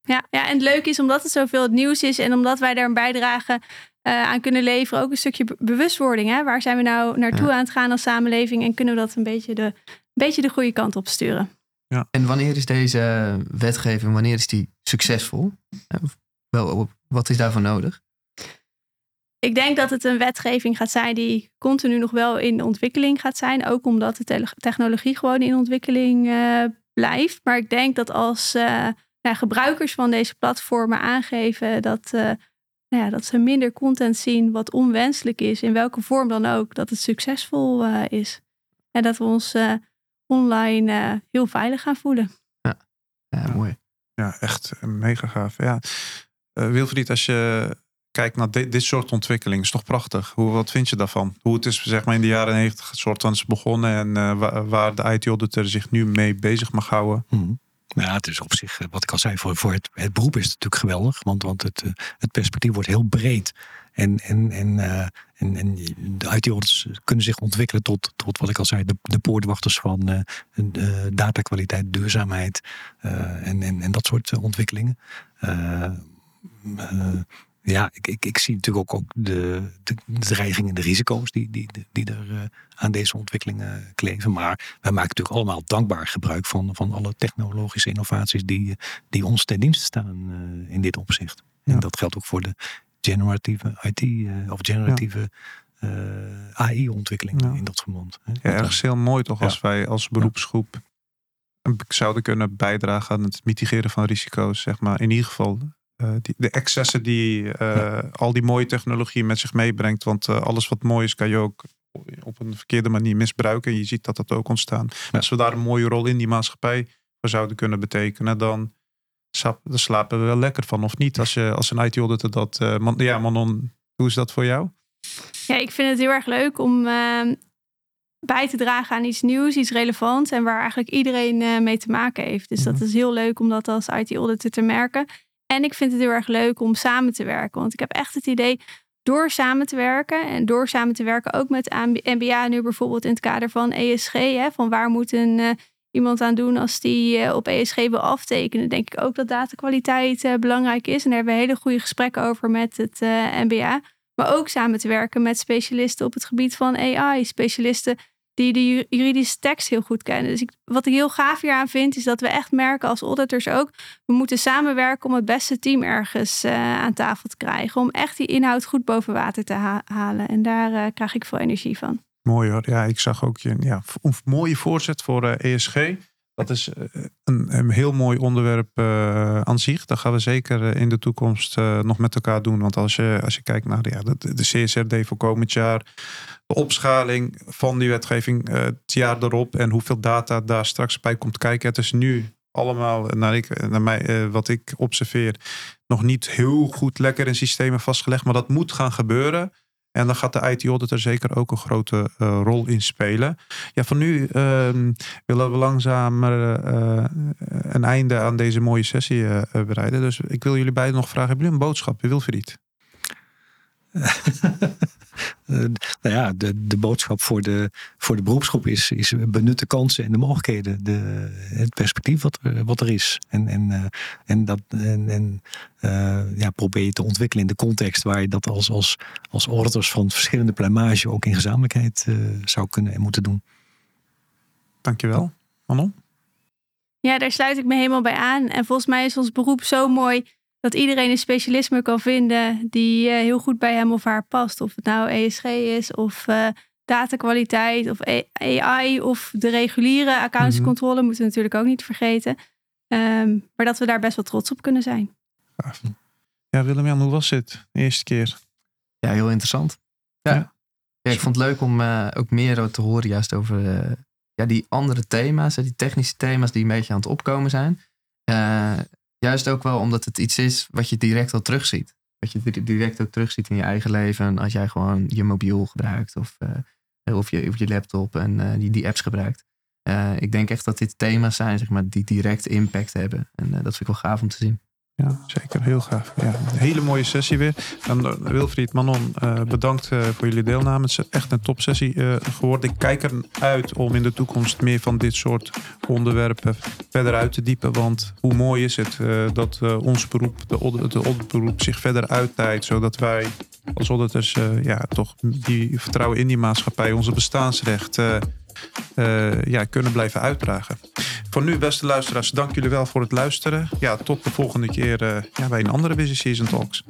Ja, ja, en het leuke is omdat het zoveel het nieuws is en omdat wij daar een bijdrage uh, aan kunnen leveren. Ook een stukje bewustwording. Hè? Waar zijn we nou naartoe aan het gaan als samenleving? En kunnen we dat een beetje de, een beetje de goede kant op sturen? Ja. En wanneer is deze wetgeving, wanneer is die succesvol? Wel, wat is daarvoor nodig? Ik denk dat het een wetgeving gaat zijn die continu nog wel in ontwikkeling gaat zijn. Ook omdat de technologie gewoon in ontwikkeling uh, blijft. Maar ik denk dat als uh, nou, gebruikers van deze platformen aangeven dat nou ja, dat ze minder content zien wat onwenselijk is, in welke vorm dan ook, dat het succesvol uh, is. En dat we ons uh, online uh, heel veilig gaan voelen. Ja, ja mooi. Ja, echt mega gaaf. Ja. Wilfried, als je kijkt naar dit, dit soort ontwikkelingen, is toch prachtig. Hoe, wat vind je daarvan? Hoe het is zeg maar in de jaren negentig soort van is begonnen en waar, waar, de IT-auditor zich nu mee bezig mag houden. Mm nou, het is op zich, eh, wat ik al zei, voor, voor het, het beroep is het natuurlijk geweldig. Want, want het, eh, het perspectief wordt heel breed. En, en, en, uh, en, en de IT-audits kunnen zich ontwikkelen tot, tot wat ik al zei, de, de poortwachters van datakwaliteit, duurzaamheid en, en, en dat soort ontwikkelingen ja, ik, ik, ik zie natuurlijk ook, ook de, de, dreigingen en de risico's die, die, die er uh, aan deze ontwikkelingen kleven. Maar wij maken natuurlijk allemaal dankbaar gebruik van, van alle technologische innovaties die, die ons ten dienste staan uh, in dit opzicht. Ja. En dat geldt ook voor de generatieve IT of generatieve AI-ontwikkeling in dat verband. Ja, ergens heel mooi toch als wij als beroepsgroep zouden kunnen bijdragen aan het mitigeren van risico's, zeg maar. In ieder geval uh, die, de excessen die uh, al die mooie technologie met zich meebrengt. Want uh, alles wat mooi is, kan je ook op een verkeerde manier misbruiken. En je ziet dat dat ook ontstaan. Als we daar een mooie rol in die maatschappij voor zouden kunnen betekenen, dan, dan slapen we wel lekker van. Of niet? Als, je, als een IT-auditor dat. Man, ja, Manon, hoe is dat voor jou? Ja, ik vind het heel erg leuk om ehm, bij te dragen aan iets nieuws, iets relevants en waar eigenlijk iedereen mee te maken heeft. Dus dat mhm. is heel leuk om dat als IT-auditor te merken. En ik vind het heel erg leuk om samen te werken. Want ik heb echt het idee, door samen te werken en door samen te werken ook met MBA nu bijvoorbeeld in het kader van ESG, hè, van waar moet een, uh, iemand aan doen als die uh, op ESG wil aftekenen, denk ik ook dat datakwaliteit uh, belangrijk is. En daar hebben we hele goede gesprekken over met het MBA. Maar ook samen te werken met specialisten op het gebied van AI, specialisten die de juridische tekst heel goed kennen. Dus ik, wat ik heel gaaf hier aan vind, is dat we echt merken als auditors ook, we moeten samenwerken om het beste team ergens uh, aan tafel te krijgen. Om echt die inhoud goed boven water te halen. En daar uh, krijg ik veel energie van. Mooi hoor. Ja, ik zag ook je, ja, mooie voorzet voor uh, eh, ESG. Dat is een, een, heel mooi onderwerp uh, aan zich. Dat gaan we zeker in de toekomst nog met elkaar doen. Want als je, als je kijkt naar ja, de, de CSRD voor komend jaar, de opschaling van die wetgeving het jaar erop en hoeveel data daar straks bij komt kijken. Het is nu allemaal, naar, ik, naar mij, wat ik observeer, nog niet heel goed lekker in systemen vastgelegd. Maar dat moet gaan gebeuren. En dan gaat de IT-auditor zeker ook een grote uh, rol in spelen. Ja, van nu uh, willen we langzaam uh, een einde aan deze mooie sessie bereiden. Dus ik wil jullie beiden nog vragen, hebben jullie een boodschap, Wilfried? Uh, nou ja, de, de boodschap voor de, voor de beroepsgroep is, is benut de kansen en de mogelijkheden. De, het perspectief wat, wat er is. En, en, uh, en, dat, en, en uh, ja, probeer je te ontwikkelen in de context waar je dat als, als, als auditors van verschillende plumage ook in gezamenlijkheid zou kunnen en moeten doen. Dankjewel. Manon? Ja, daar sluit ik me helemaal bij aan. En volgens mij is ons beroep zo mooi dat iedereen een specialisme kan vinden die uh, heel goed bij hem of haar past. Of het nou ESG is of uh, datakwaliteit of AI of de reguliere accountscontrole mm moeten we natuurlijk ook niet vergeten. Um, maar dat we daar best wel trots op kunnen zijn. Ja, Willem-Jan, hoe was het de eerste keer? Ja, heel interessant. Ja. ja. ja ik vond het leuk om uh, ook meer te horen juist over ja, die andere thema's, die technische thema's die een beetje aan het opkomen zijn. Juist ook wel omdat het iets is wat je direct al terugziet. Wat je direct ook terugziet in je eigen leven. Als jij gewoon je mobiel gebruikt of, uh, of, je, je laptop en uh, die, die apps gebruikt. Uh, ik denk echt dat dit thema's zijn zeg maar, die direct impact hebben. En dat vind ik wel gaaf om te zien. Ja, zeker. Heel gaaf. Ja, een hele mooie sessie weer. En uh, Wilfried, Manon, uh, bedankt uh, voor jullie deelname. Het is echt een topsessie geworden. Ik kijk eruit om in de toekomst meer van dit soort onderwerpen verder uit te diepen. Want hoe mooi is het dat ons beroep, de, de zich verder uittijdt. Zodat wij als auditors ja, toch die vertrouwen in die maatschappij, onze bestaansrecht uh, ja, kunnen blijven uitdragen. Voor nu, beste luisteraars, dank jullie wel voor het luisteren. Ja, tot de volgende keer uh, ja, bij een andere Busy Season Talks.